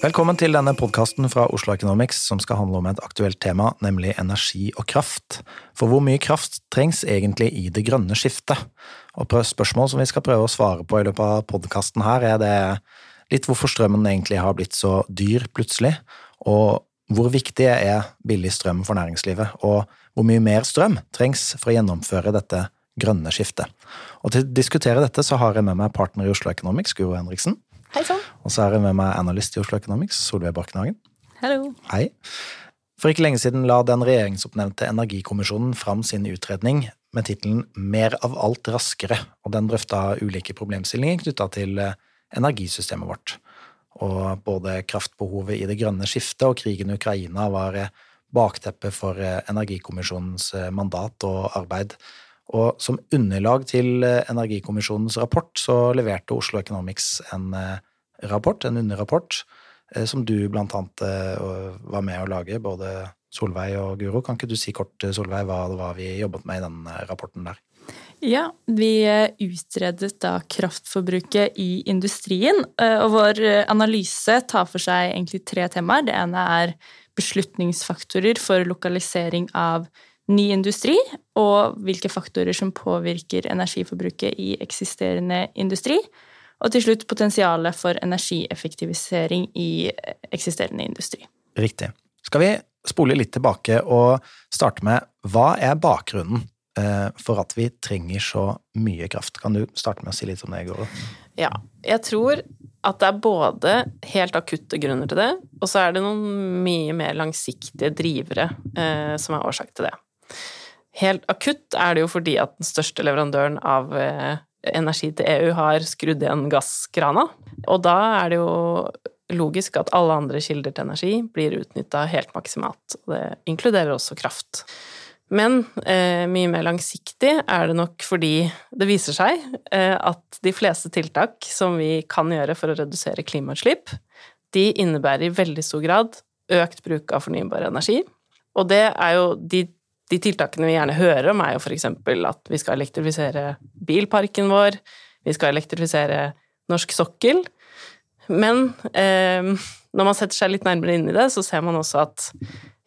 Velkommen til denne podkasten fra Oslo Economics som skal handle om et aktuelt tema, nemlig energi og kraft. For hvor mye kraft trengs egentlig i det grønne skiftet? Og spørsmål som vi skal prøve å svare på i løpet av podkasten her, er det litt hvorfor strømmen egentlig har blitt så dyr plutselig, og hvor viktig er billig strøm for næringslivet, og hvor mye mer strøm trengs for å gjennomføre dette grønne skiftet. Og til å diskutere dette så har jeg med meg partner i Oslo Economics, Guro Henriksen. Hei sann. Og så er jeg med meg analyst i Oslo Economics, Solveig Barkenhagen. Hello. Hei. For ikke lenge siden la den regjeringsoppnevnte Energikommisjonen fram sin utredning med tittelen Mer av alt raskere, og den drøfta ulike problemstillinger knytta til eh, energisystemet vårt. Og både kraftbehovet i det grønne skiftet og krigen i Ukraina var eh, bakteppet for eh, Energikommisjonens mandat og arbeid. Og som underlag til Energikommisjonens rapport så leverte Oslo Economics en rapport, en underrapport, eh, som du blant annet eh, var med å lage, både Solveig og Guro. Kan ikke du si kort, eh, Solveig, hva det var vi jobbet med i den rapporten der? Ja, vi utredet da kraftforbruket i industrien, og vår analyse tar for seg egentlig tre temaer. Det ene er beslutningsfaktorer for lokalisering av ny industri, og hvilke faktorer som påvirker energiforbruket i eksisterende industri. Og til slutt potensialet for energieffektivisering i eksisterende industri. Riktig. Skal vi spole litt tilbake og starte med hva er bakgrunnen eh, for at vi trenger så mye kraft? Kan du starte med å si litt om det, Goro? Ja. Jeg tror at det er både helt akutte grunner til det, og så er det noen mye mer langsiktige drivere eh, som er årsak til det. Helt akutt er det jo fordi at den største leverandøren av eh, energi til EU har skrudd igjen gasskrana. Og da er det jo logisk at alle andre kilder til energi blir utnytta helt maksimalt. Og det inkluderer også kraft. Men eh, mye mer langsiktig er det nok fordi det viser seg eh, at de fleste tiltak som vi kan gjøre for å redusere klimautslipp, de innebærer i veldig stor grad økt bruk av fornybar energi. Og det er jo de de tiltakene vi gjerne hører om, er jo f.eks. at vi skal elektrifisere bilparken vår, vi skal elektrifisere norsk sokkel. Men eh, når man setter seg litt nærmere inn i det, så ser man også at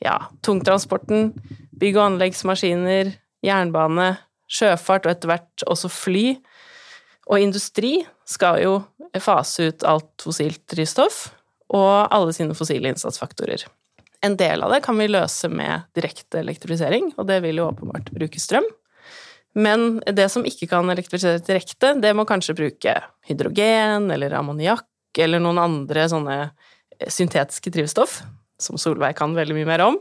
ja, tungtransporten, bygg- og anleggsmaskiner, jernbane, sjøfart og etter hvert også fly og industri skal jo fase ut alt fossilt drivstoff og alle sine fossile innsatsfaktorer. En del av det kan vi løse med direkte elektrifisering, og det vil jo åpenbart bruke strøm. Men det som ikke kan elektrifiseres direkte, det må kanskje bruke hydrogen eller ammoniakk eller noen andre sånne eh, syntetiske drivstoff, som Solveig kan veldig mye mer om.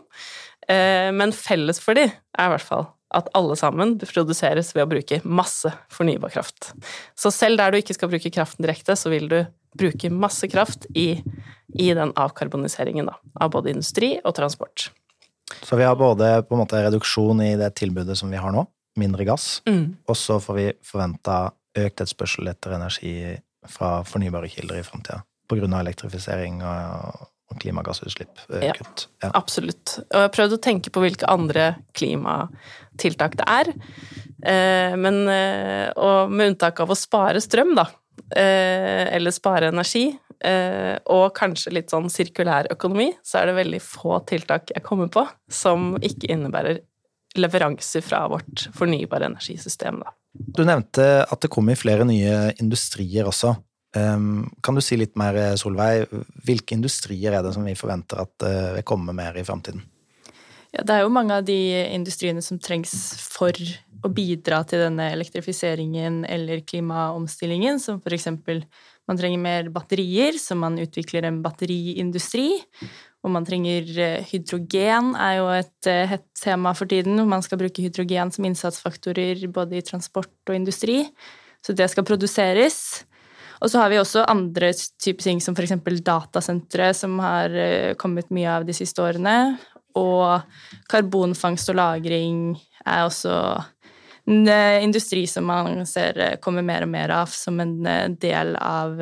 Eh, men felles for de er i hvert fall at alle sammen produseres ved å bruke masse fornybar kraft. Så selv der du ikke skal bruke kraften direkte, så vil du bruke masse kraft i i den avkarboniseringen da, av både industri og transport. Så vi har både på en måte reduksjon i det tilbudet som vi har nå, mindre gass, mm. og så får vi forventa økt etterspørsel etter energi fra fornybare kilder i framtida. Av elektrifisering og, klimagassutslipp. Ja, ja, absolutt. Og jeg har prøvd å tenke på hvilke andre klimatiltak det er. Eh, men, eh, og med unntak av å spare strøm, da, eh, eller spare energi, Eh, og kanskje litt sånn sirkulær økonomi, så er det veldig få tiltak jeg kommer på som ikke innebærer leveranser fra vårt fornybare energisystem, da. Du nevnte at det kommer flere nye industrier også. Kan du si litt mer, Solveig, hvilke industrier er det som vi forventer at eh, vil komme mer i framtiden? Ja, det er jo mange av de industriene som trengs for å bidra til denne elektrifiseringen eller klimaomstillingen, som eksempel man trenger mer batterier, så man utvikler en batteriindustri. Og man trenger eh, hydrogen, er jo et eh, hett tema for tiden. Man skal bruke hydrogen som innsatsfaktorer både i transport og industri. Så det skal produseres. Og så har vi også andre typer ting, som f.eks. datasentre, som har eh, kommet mye av de siste årene. Og karbonfangst og -lagring er også en eh, industri som man ser eh, kommer mer og mer av som en eh, del av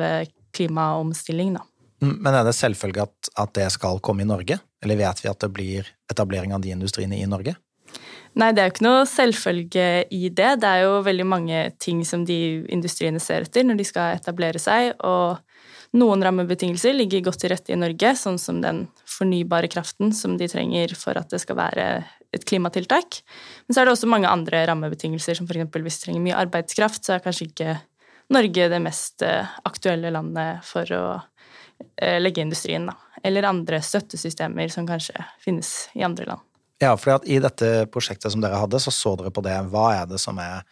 klimaomstilling. Da. Mm, men er det selvfølge at, at, det skal komme i Norge, eller vet vi at det blir etablering av de industriene i Norge? Nei, det er jo ikke noe selvfølge i det. Det er jo veldig mange ting som de industriene ser etter når de skal etablere seg. Og Noen rammebetingelser ligger godt til rette i Norge, sånn som den fornybare kraften som de trenger for at det skal være et klimatiltak. Men så er det også mange andre rammebetingelser, som f.eks. hvis du trenger mye arbeidskraft, så er kanskje ikke Norge det mest eh, aktuelle landet for å eh, legge industrien, da. Eller andre støttesystemer som kanskje finnes i andre land. Ja, for i dette prosjektet som dere hadde, så så dere på det. Hva er det som er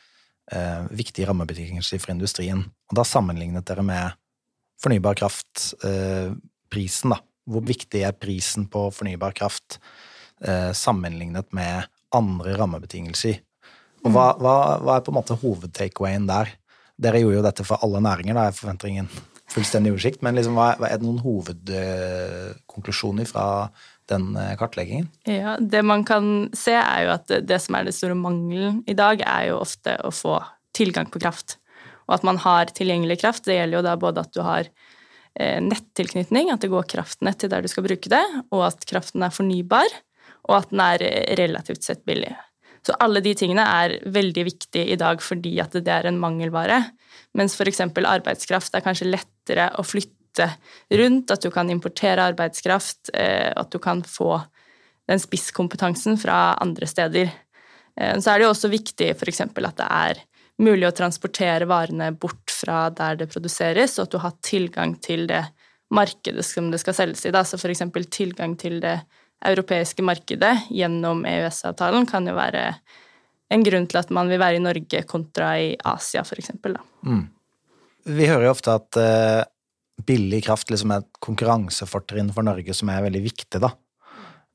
eh, viktige rammebetingelser for industrien? Og da sammenlignet dere med fornybar kraft-prisen, eh, da. Hvor viktig er prisen på fornybar kraft eh, sammenlignet med andre rammebetingelser? Og hva, hva, hva er på en måte hovedtakeawayen der? Dere gjorde jo dette for alle næringer, da. Jeg forventer ingen fullstendig oversikt, men liksom, hva, er det noen hovedkonklusjoner fra den eh, kartleggingen? Ja, Det man kan se, er jo at det, som er det store mangelen i dag, er jo ofte å få tilgang på kraft. Og at man har tilgjengelig kraft. Det gjelder jo da både at du har eh, nettilknytning, at det går kraftnett til der du skal bruke det, og at kraften er fornybar, og at den er eh, relativt sett billig. Så alle de tingene er veldig viktige i dag fordi at det er en mangelvare. Mens f.eks. arbeidskraft er kanskje lettere å flytte rundt, at du kan importere arbeidskraft, eh, at du kan få den spisskompetansen fra andre steder. Eh, så er det jo også viktig f.eks. at det er mulig å transportere varene bort fra der det produseres, og at du har tilgang til det markedet som det skal selges i. Da. Så f.eks. tilgang til det europeiske markedet gjennom EØS-avtalen kan jo være en grunn til at man vil være i Norge kontra i Asia, f.eks. Mm. Vi hører jo ofte at uh, billig kraft liksom er et konkurransefortrinn for Norge som er veldig viktig, da.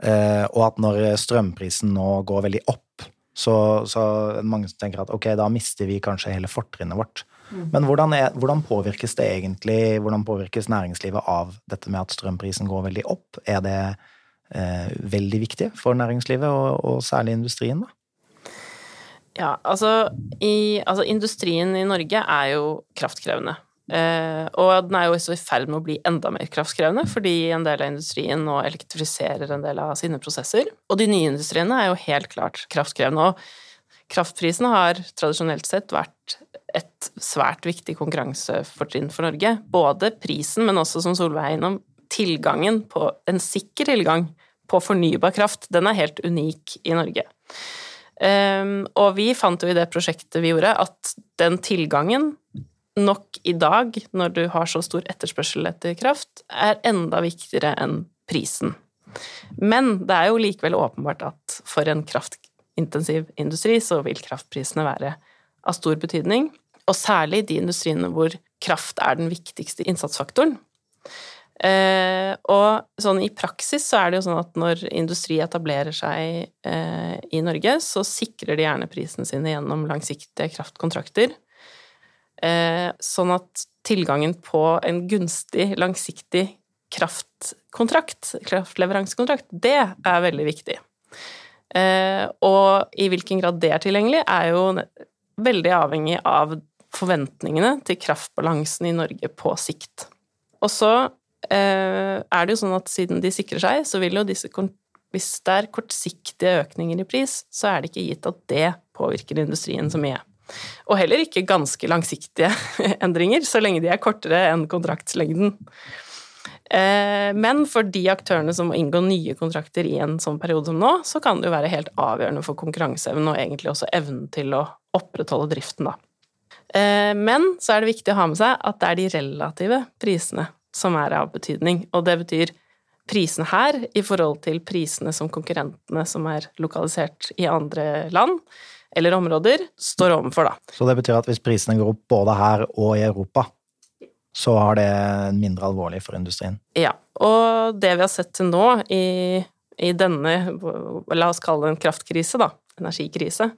Uh, og at når strømprisen nå går veldig opp, så, så mange som tenker at ok, da mister vi kanskje hele fortrinnet vårt. Mm. Men hvordan, er, hvordan, påvirkes det egentlig, hvordan påvirkes næringslivet av dette med at strømprisen går veldig opp? Er det veldig viktig for næringslivet, og, og, særlig industrien, da? Ja, altså, i, altså Industrien i Norge er jo kraftkrevende. Eh, og den er jo også i ferd med å bli enda mer kraftkrevende, fordi en del av industrien nå elektrifiserer en del av sine prosesser. Og de nye industriene er jo helt klart kraftkrevende. Og kraftprisene har tradisjonelt sett vært et svært viktig konkurransefortrinn for Norge. Både prisen, men også, som Solveig er innom, tilgangen på en sikker tilgang på fornybar kraft, den er helt unik i Norge. Um, og vi fant jo i det prosjektet vi gjorde, at den tilgangen nok i dag, når du har så stor etterspørsel etter kraft, er enda viktigere enn prisen. Men det er jo likevel åpenbart at for en kraftintensiv industri så vil kraftprisene være av stor betydning, og særlig i de industriene hvor kraft er den viktigste innsatsfaktoren. Eh, og sånn i praksis så er det jo sånn at når industri etablerer seg eh, i Norge, så sikrer de gjerne prisene sine gjennom langsiktige kraftkontrakter. Eh, sånn at tilgangen på en gunstig, langsiktig kraftkontrakt, kraftleveransekontrakt, det er veldig viktig. Eh, og i hvilken grad det er tilgjengelig, er jo veldig avhengig av forventningene til kraftbalansen i Norge på sikt. Og så er det jo sånn at siden de sikrer seg, så vil jo disse Hvis det er kortsiktige økninger i pris, så er det ikke gitt at det påvirker industrien så mye. Og heller ikke ganske langsiktige endringer, så lenge de er kortere enn kontraktslengden. Eh, men for de aktørene som må inngå nye kontrakter i en sånn periode som nå, så kan det jo være helt avgjørende for konkurranseevnen og egentlig også evnen til å opprettholde driften, da. Eh, men så er det viktig å ha med seg at det er de relative prisene som er av betydning. Og det betyr prisene her i forhold til prisene som konkurrentene som er lokalisert i andre land eller områder, står overfor, da. Så det betyr at hvis prisene går opp både her og i Europa, så har det mindre alvorlig for industrien? Ja. Og det vi har sett til nå i, i denne, la oss kalle det en kraftkrise, da, energikrise,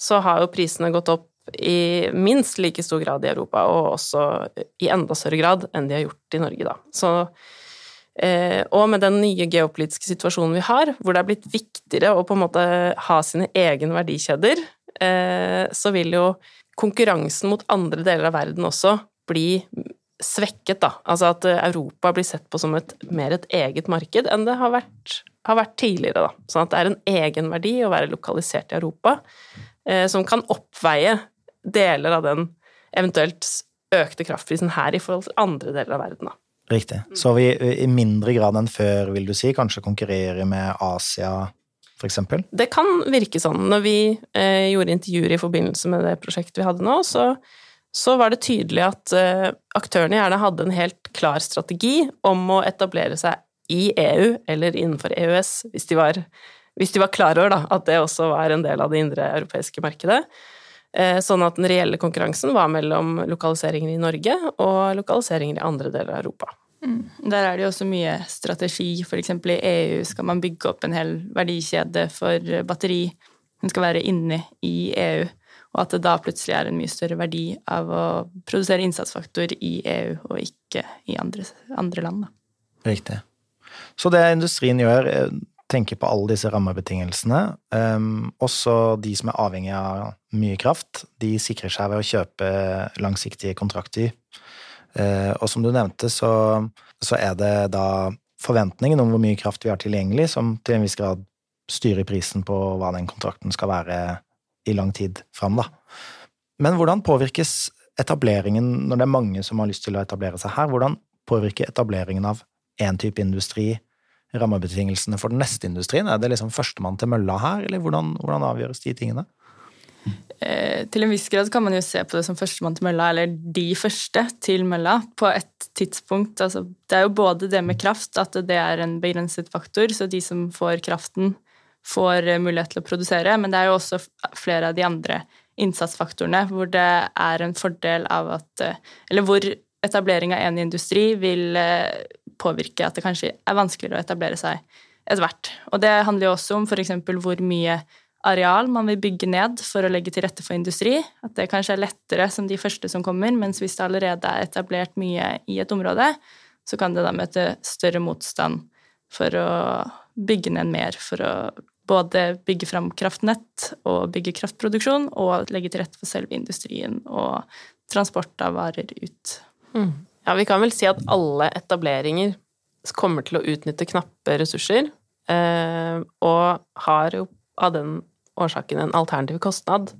så har jo prisene gått opp i minst like stor grad i Europa, og også i enda større grad enn de har gjort i Norge, da. Så, eh, og med den nye geopolitiske situasjonen vi har, hvor det er blitt viktigere å på en måte ha sine egne verdikjeder, eh, så vil jo konkurransen mot andre deler av verden også bli svekket, da. Altså at Europa blir sett på som et, mer et eget marked enn det har vært, har vært tidligere, da. Sånn at det er en egenverdi å være lokalisert i Europa, eh, som kan oppveie deler av den eventuelt økte kraftprisen her i forhold til andre deler av verden. Da. Riktig. Så vi i mindre grad enn før, vil du si, kanskje konkurrerer med Asia, f.eks.? Det kan virke sånn. Når vi eh, gjorde intervjuer i forbindelse med det prosjektet vi hadde nå, så, så var det tydelig at eh, aktørene gjerne hadde en helt klar strategi om å etablere seg i EU eller innenfor EØS, hvis de var, hvis de var klar over da, at det også var en del av det indre europeiske markedet. Eh, sånn at den reelle konkurransen var mellom lokaliseringer i Norge og lokaliseringer i andre deler av Europa. Mm. Der er det jo også mye strategi. For eksempel i EU skal man bygge opp en hel verdikjede for batteri. Den skal være inne i EU, og at det da plutselig er en mye større verdi av å produsere innsatsfaktor i EU og ikke i andre, andre land. Da. Riktig. Så det industrien gjør, eh, tenker på alle disse rammebetingelsene. Um, også de som er avhengig av mye kraft, de sikrer seg ved å kjøpe langsiktige kontrakter. Uh, og som du nevnte, så, så, er det da forventningen om hvor mye kraft vi har tilgjengelig, som til en viss grad styrer prisen på hva den kontrakten skal være i lang tid fram, da. Men hvordan påvirkes etableringen, når det er mange som har lyst til å etablere seg her, hvordan påvirker etableringen av én type industri rammebetingelsene for den neste industrien? Er det liksom førstemann til mølla her, eller hvordan, hvordan avgjøres de tingene? Eh, til en viss grad kan man jo se på det som førstemann til mølla, eller de første til mølla, på et tidspunkt. Altså, det er jo både det med kraft, at det er en begrenset faktor, så de som får kraften, får mulighet til å produsere, men det er jo også flere av de andre innsatsfaktorene hvor det er en fordel av at Eller hvor etablering av en industri vil påvirke at det kanskje er vanskeligere å etablere seg etter hvert. Og det handler jo også om f.eks. hvor mye areal man vil bygge ned for å legge til rette for industri. At det kanskje er lettere som de første som kommer, mens hvis det allerede er etablert mye i et område, så kan det da møte større motstand for å bygge ned mer, for å både bygge fram kraftnett og bygge kraftproduksjon, og legge til rette for selve industrien og transport av varer ut. Mm. Ja, vi kan vel si at alle etableringer kommer til å utnytte knappe ressurser, eh, og har jo av den årsaken en alternativ kostnad.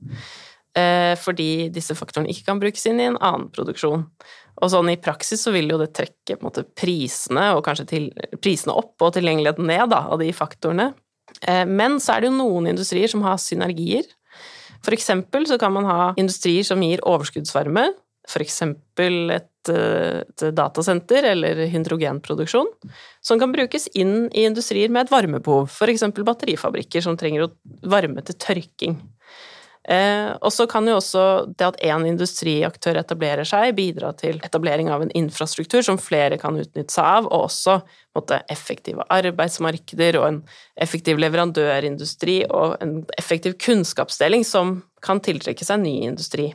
Eh, fordi disse faktorene ikke kan brukes inn i en annen produksjon. Og sånn i praksis så vil jo det trekke måte, prisene, og kanskje til, prisene opp og tilgjengeligheten ned da, av de faktorene. Eh, men så er det jo noen industrier som har synergier. For eksempel så kan man ha industrier som gir overskuddsvarme, f.eks. Et, et datasenter eller hydrogenproduksjon, som kan brukes inn i industrier med et varmebehov, f.eks. batterifabrikker som trenger varme til tørking. Eh, og så kan jo også det at én industriaktør etablerer seg, bidra til etablering av en infrastruktur som flere kan utnytte seg av, og også måtte, effektive arbeidsmarkeder og en effektiv leverandørindustri og en effektiv kunnskapsdeling som kan tiltrekke seg ny industri.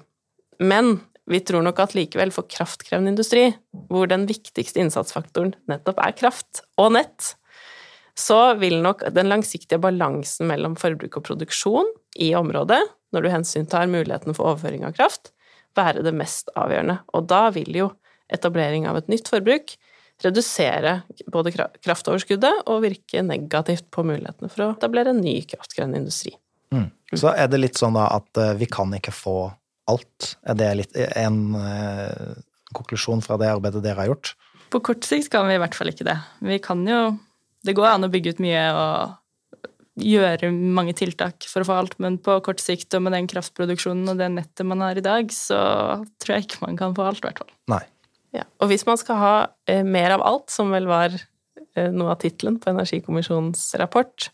Men vi tror nok at likevel for kraftkrevende industri, hvor den viktigste innsatsfaktoren nettopp er kraft og nett, så vil nok den langsiktige balansen mellom forbruk og produksjon i området, når du hensyntar muligheten for overføring av kraft, være det mest avgjørende. Og da vil jo etablering av et nytt forbruk redusere både kraftoverskuddet og virke negativt på mulighetene for å etablere en ny kraftkrevende industri. Mm. Så er det litt sånn da at eh, vi kan ikke få alt? Er det litt en eh, konklusjon fra det arbeidet dere har gjort? På kort sikt kan vi i hvert fall ikke det. Vi kan jo Det går an å bygge ut mye og gjøre mange tiltak for å få alt, men på kort sikt og med den kraftproduksjonen og det nettet man har i dag, så tror jeg ikke man kan få alt, i hvert fall. Nei. Ja, og hvis man skal ha eh, mer av alt, som vel var eh, noe av tittelen på Energikommisjonens rapport,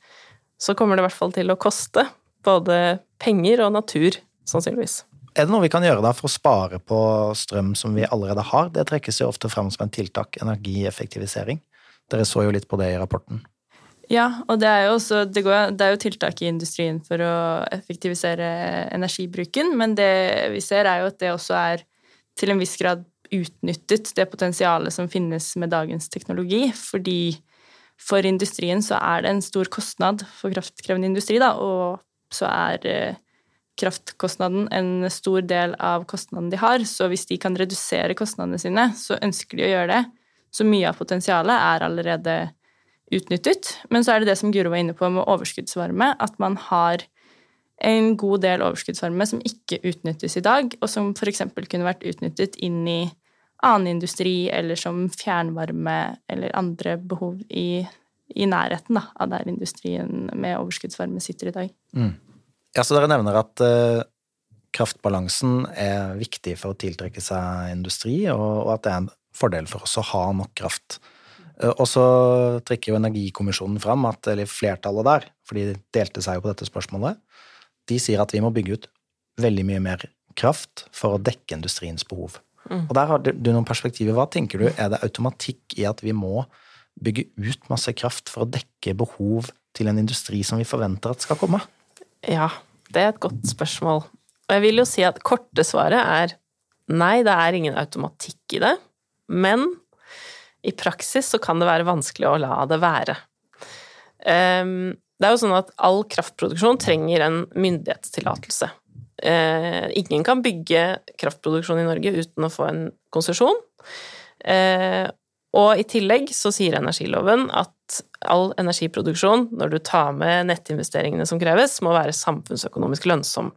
så kommer det i hvert fall til å koste både penger og natur, sannsynligvis. Er det noe vi kan gjøre da for å spare på strøm som vi allerede har? Det trekkes jo ofte frem som en tiltak, energieffektivisering. Dere så jo litt på det i rapporten. Ja, og det er jo, også, det går, det er jo tiltak i industrien for å effektivisere energibruken, men det vi ser, er jo at det også er til en viss grad utnyttet, det potensialet som finnes med dagens teknologi. Fordi for industrien så er det en stor kostnad for kraftkrevende industri, da, og så er eh, kraftkostnaden en stor del av kostnaden de har. Så hvis de kan redusere kostnadene sine, så ønsker de å gjøre det. Så mye av potensialet er allerede utnyttet. Men så er det det som Guro var inne på med overskuddsvarme, at man har en god del overskuddsvarme som ikke utnyttes i dag, og som f.eks. kunne vært utnyttet inn i annen industri, eller som fjernvarme eller andre behov i, i nærheten da, av der industrien med overskuddsvarme sitter i dag. Mm. Ja, så Dere nevner at uh, kraftbalansen er viktig for å tiltrekke seg industri, og, og, at det er en fordel for oss å ha nok kraft. Uh, og så trekker jo Energikommisjonen fram at eller flertallet der, for de delte seg jo på dette spørsmålet, de sier at vi må bygge ut veldig mye mer kraft for å dekke industriens behov. Mm. Og der har du noen perspektiver. Hva tenker du, er det automatikk i at vi må bygge ut masse kraft for å dekke behov til en industri som vi forventer at skal komme? Ja, det er et godt spørsmål. Og jeg vil jo si at korte svaret er nei, det er ingen automatikk i det. Men i praksis så kan det være vanskelig å la det være. Um, det er jo sånn at all kraftproduksjon trenger en myndighetstillatelse. Eh, ingen kan bygge kraftproduksjon i Norge uten å få en konsesjon. Og i tillegg så sier energiloven at all energiproduksjon, når du tar med nettinvesteringene som kreves, må være samfunnsøkonomisk lønnsom.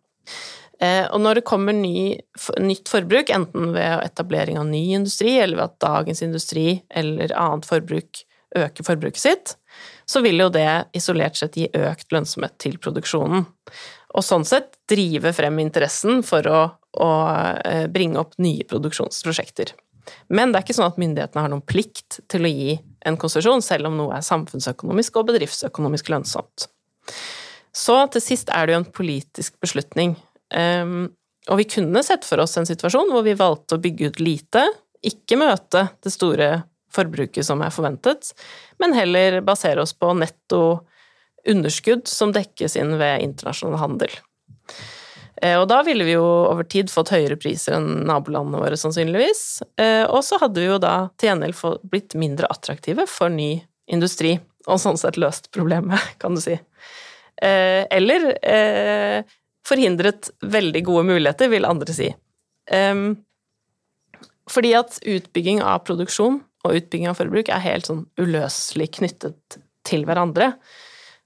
Eh, og når det kommer ny, nytt forbruk, enten ved etablering av ny industri, eller ved at dagens industri eller annet forbruk øker forbruket sitt, så vil jo det isolert sett gi økt lønnsomhet til produksjonen. Og sånn sett drive frem interessen for å, å eh, bringe opp nye produksjonsprosjekter. Men det er ikke sånn at myndighetene har noen plikt til å gi en konsesjon, selv om noe er samfunnsøkonomisk og bedriftsøkonomisk lønnsomt. Så til sist er det jo en politisk beslutning. Um, og vi kunne sett for oss en situasjon hvor vi valgte å bygge ut lite, ikke møte det store forbruket som er forventet, men heller basere oss på netto underskudd som dekkes inn ved internasjonal handel. Eh, og da ville vi jo over tid fått høyere priser enn nabolandene våre, sannsynligvis. Eh, og så hadde vi jo da til gjengjeld blitt mindre attraktive for ny industri, og sånn sett løst problemet, kan du si. Eh, eller forhindret veldig gode muligheter, vil andre si. Fordi at utbygging av produksjon og utbygging av forbruk er helt sånn uløselig knyttet til hverandre.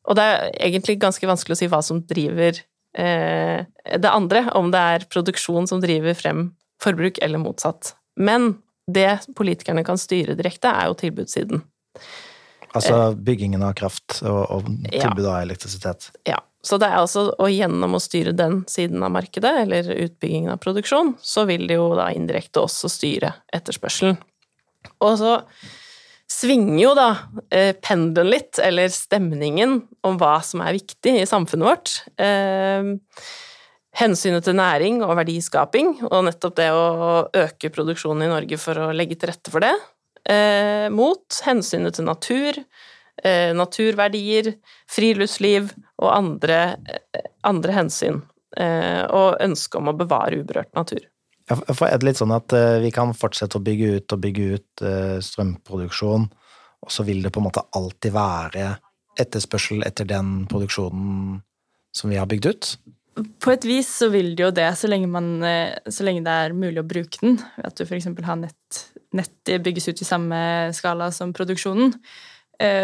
Og det er egentlig ganske vanskelig å si hva som driver det andre, om det er produksjon som driver frem forbruk, eller motsatt. Men det politikerne kan styre direkte, er jo tilbudssiden. Altså eh. byggingen av kraft og, og tilbud av elektrisitet? Ja. Så det er altså, og gjennom å styre den siden av markedet, eller utbyggingen av produksjon, så vil det jo da indirekte også styre etterspørselen. Og så svinger jo da eh, pendelen litt, eller stemningen, om hva som er viktig i samfunnet vårt. Eh, hensynet til næring og verdiskaping, og nettopp det å øke produksjonen i Norge for å legge til rette for det, eh, mot hensynet til natur, naturverdier, friluftsliv og andre, andre hensyn, og ønsket om å bevare uberørt natur. For er det litt sånn at uh, vi kan fortsette å bygge ut og bygge ut uh, strømproduksjon, og så vil det på en måte alltid være etterspørsel etter den produksjonen som vi har bygd ut? På et vis så vil det jo det, så lenge, man, eh, så lenge det er mulig å bruke den. At du f.eks. har nett, nett bygges ut i samme skala som produksjonen.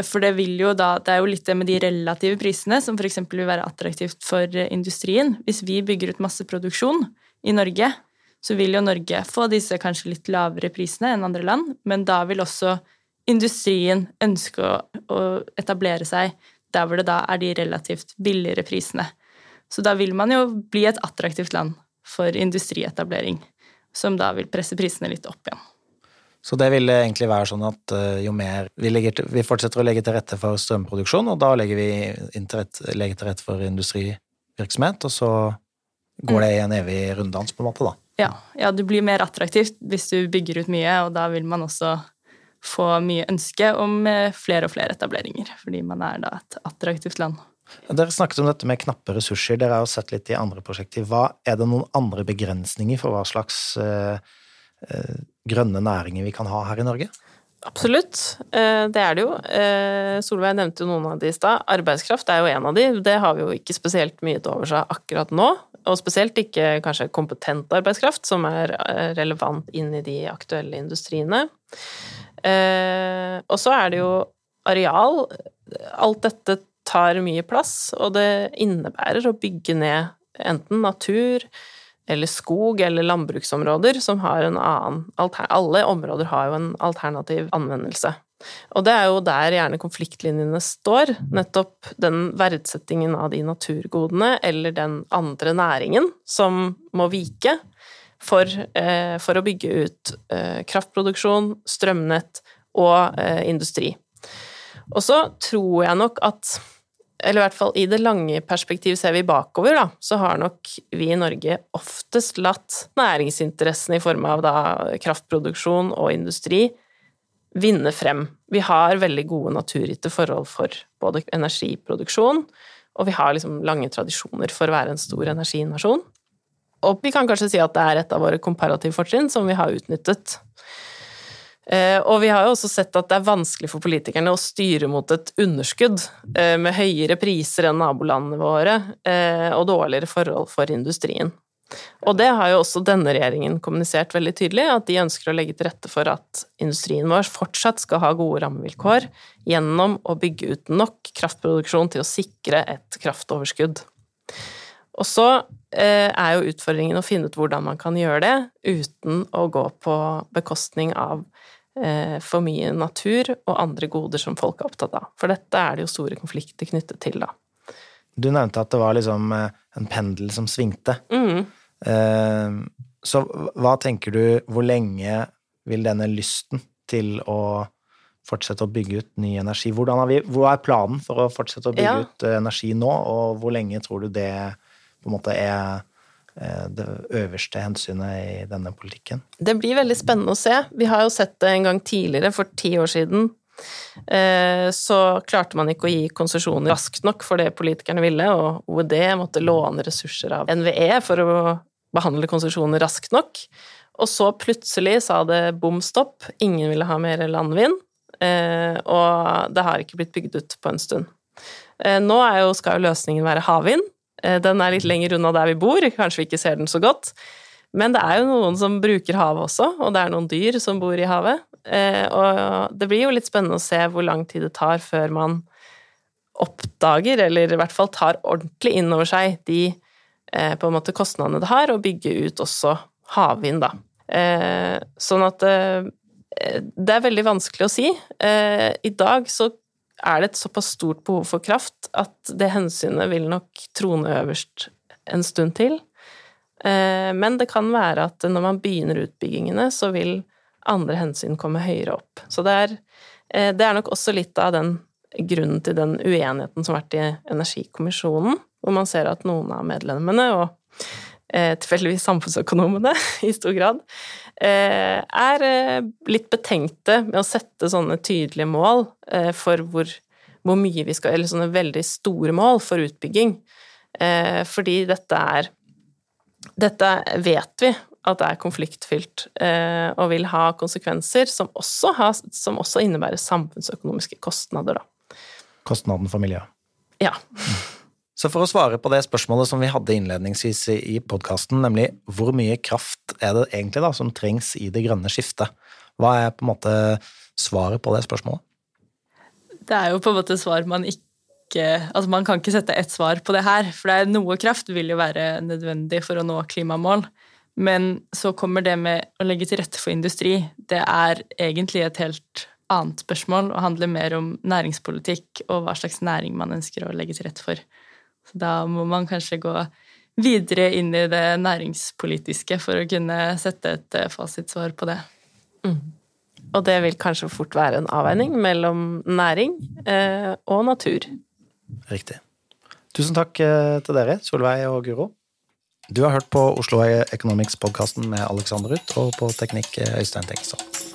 For det vil jo da Det er jo litt det med de relative prisene som f.eks. vil være attraktivt for industrien. Hvis vi bygger ut masse produksjon i Norge, så vil jo Norge få disse kanskje litt lavere prisene enn andre land, men da vil også industrien ønske å, å etablere seg der hvor det da er de relativt billigere prisene. Så da vil man jo bli et attraktivt land for industrietablering, som da vil presse prisene litt opp igjen. Så det vil egentlig være sånn at eh, jo mer vi, til, vi fortsetter å legge til rette for strømproduksjon, og da legger vi rette, legger til rette for industrivirksomhet, og så går det i en evig runddans, på en måte, da. Ja, ja, det blir mer attraktivt hvis du bygger ut mye, og da vil man også få mye ønske om eh, flere og flere etableringer, fordi man er da et attraktivt land. Dere snakket om dette med knappe ressurser. Dere har jo sett litt i andre prosjekter. Hva, er det noen andre begrensninger for hva slags eh, grønne næringer vi kan ha her i Norge? Absolutt, eh, det er det jo. Eh, Solveig nevnte jo noen av de i stad. Arbeidskraft er jo en av de. Det har vi jo ikke spesielt mye til overs av akkurat nå og spesielt ikke kanskje kompetent arbeidskraft, som er eh, relevant inn i de aktuelle industriene. Og så er det jo areal. Alt dette tar mye plass, og det innebærer å bygge ned enten natur eller skog eller landbruksområder som har en annen Alle områder har jo en alternativ anvendelse. Og det er jo der gjerne konfliktlinjene står, nettopp den verdsettingen av de naturgodene eller den andre næringen som må vike for, eh, for å bygge ut eh, kraftproduksjon, strømnett og eh, industri. Og så tror jeg nok at eller i hvert fall i det lange perspektiv ser vi bakover, da, så har nok vi i Norge oftest latt næringsinteressene i form av da kraftproduksjon og industri vinne frem. Vi har veldig gode naturgitte forhold for både energiproduksjon, og vi har liksom lange tradisjoner for å være en stor energinasjon. Og vi kan kanskje si at det er et av våre komparative fortrinn som vi har utnyttet. Eh, og vi har jo også sett at det er vanskelig for politikerne å styre mot et underskudd eh, med høyere priser enn nabolandene våre eh, og dårligere forhold for industrien. Og det har jo også denne regjeringen kommunisert veldig tydelig, at de ønsker å legge til rette for at industrien vår fortsatt skal ha gode rammevilkår gjennom å bygge ut nok kraftproduksjon til å sikre et kraftoverskudd. Og så er jo utfordringen å finne ut hvordan man kan gjøre det uten å gå på bekostning av for mye natur og andre goder som folk er opptatt av. For dette er det jo store konflikter knyttet til, da. Du nevnte at det var liksom eh, en pendel som svingte. Mm. Så hva tenker du, hvor lenge vil denne lysten til å fortsette å bygge ut ny energi Hvordan har vi, Hvor er planen for å fortsette å bygge ja. ut energi nå, og hvor lenge tror du det på en måte er eh, det øverste hensynet i denne politikken. Det blir veldig spennende å se. Vi har jo sett det en gang tidligere, for ti år siden. Eh, så klarte man ikke å gi konsesjoner raskt nok for det politikerne ville, og OED måtte låne ressurser av NVE for å behandle konsesjoner raskt nok. Og så plutselig sa det bom stopp, ingen ville ha mer landvind, eh, og det har ikke blitt bygd ut på en stund. Nå jo, skal jo løsningen være havvind, Eh, den er litt lenger unna der vi bor, kanskje vi ikke ser den så godt. Men det er jo noen som bruker havet også, og det er noen dyr som bor i havet. Eh, og det blir jo litt spennende å se hvor lang tid det tar før man oppdager, eller i hvert fall tar ordentlig inn over seg, de eh, på en måte kostnadene det har å bygge ut også havvind, da. Sånn at det er veldig vanskelig å si. I dag så er det et såpass stort behov for kraft at det hensynet vil nok trone øverst en stund til. Eh, men det kan være at når man begynner utbyggingene, så vil andre hensyn komme høyere opp. Så det er, eh, det er nok også litt av den grunnen til den uenigheten som har vært i Energikommisjonen, hvor man ser at noen av medlemmene, og eh, tilfeldigvis samfunnsøkonomene i stor grad, er eh, litt betenkte med å sette sånne tydelige mål eh, for hvor, hvor mye vi skal Eller sånne veldig store mål for utbygging. Fordi dette er Dette vet vi at det er konfliktfylt og vil ha konsekvenser som også, har, som også innebærer samfunnsøkonomiske kostnader, da. Kostnaden for miljøet. Ja. Så for å svare på det spørsmålet som vi hadde innledningsvis i podkasten, nemlig hvor mye kraft er det egentlig da som trengs i det grønne skiftet, hva er på en måte svaret på det spørsmålet? Det er jo på en måte svar man ikke Altså man kan ikke sette ett svar på det her, for det er noe kraft vil jo være nødvendig for å nå klimamål. Men så kommer det med å legge til rette for industri. Det er egentlig et helt annet spørsmål og handler mer om næringspolitikk og hva slags næring man ønsker å legge til rette for. Så da må man kanskje gå videre inn i det næringspolitiske for å kunne sette et eh, fasitsvar på det. Mm. Og det vil kanskje fort være en avveining mellom næring eh, og natur. Riktig. Tusen takk eh, til dere, Solveig og Guro. Du har hørt på Oslo Economics-podkasten med Alexander Ruth, og på teknikk Øystein Tenkestad.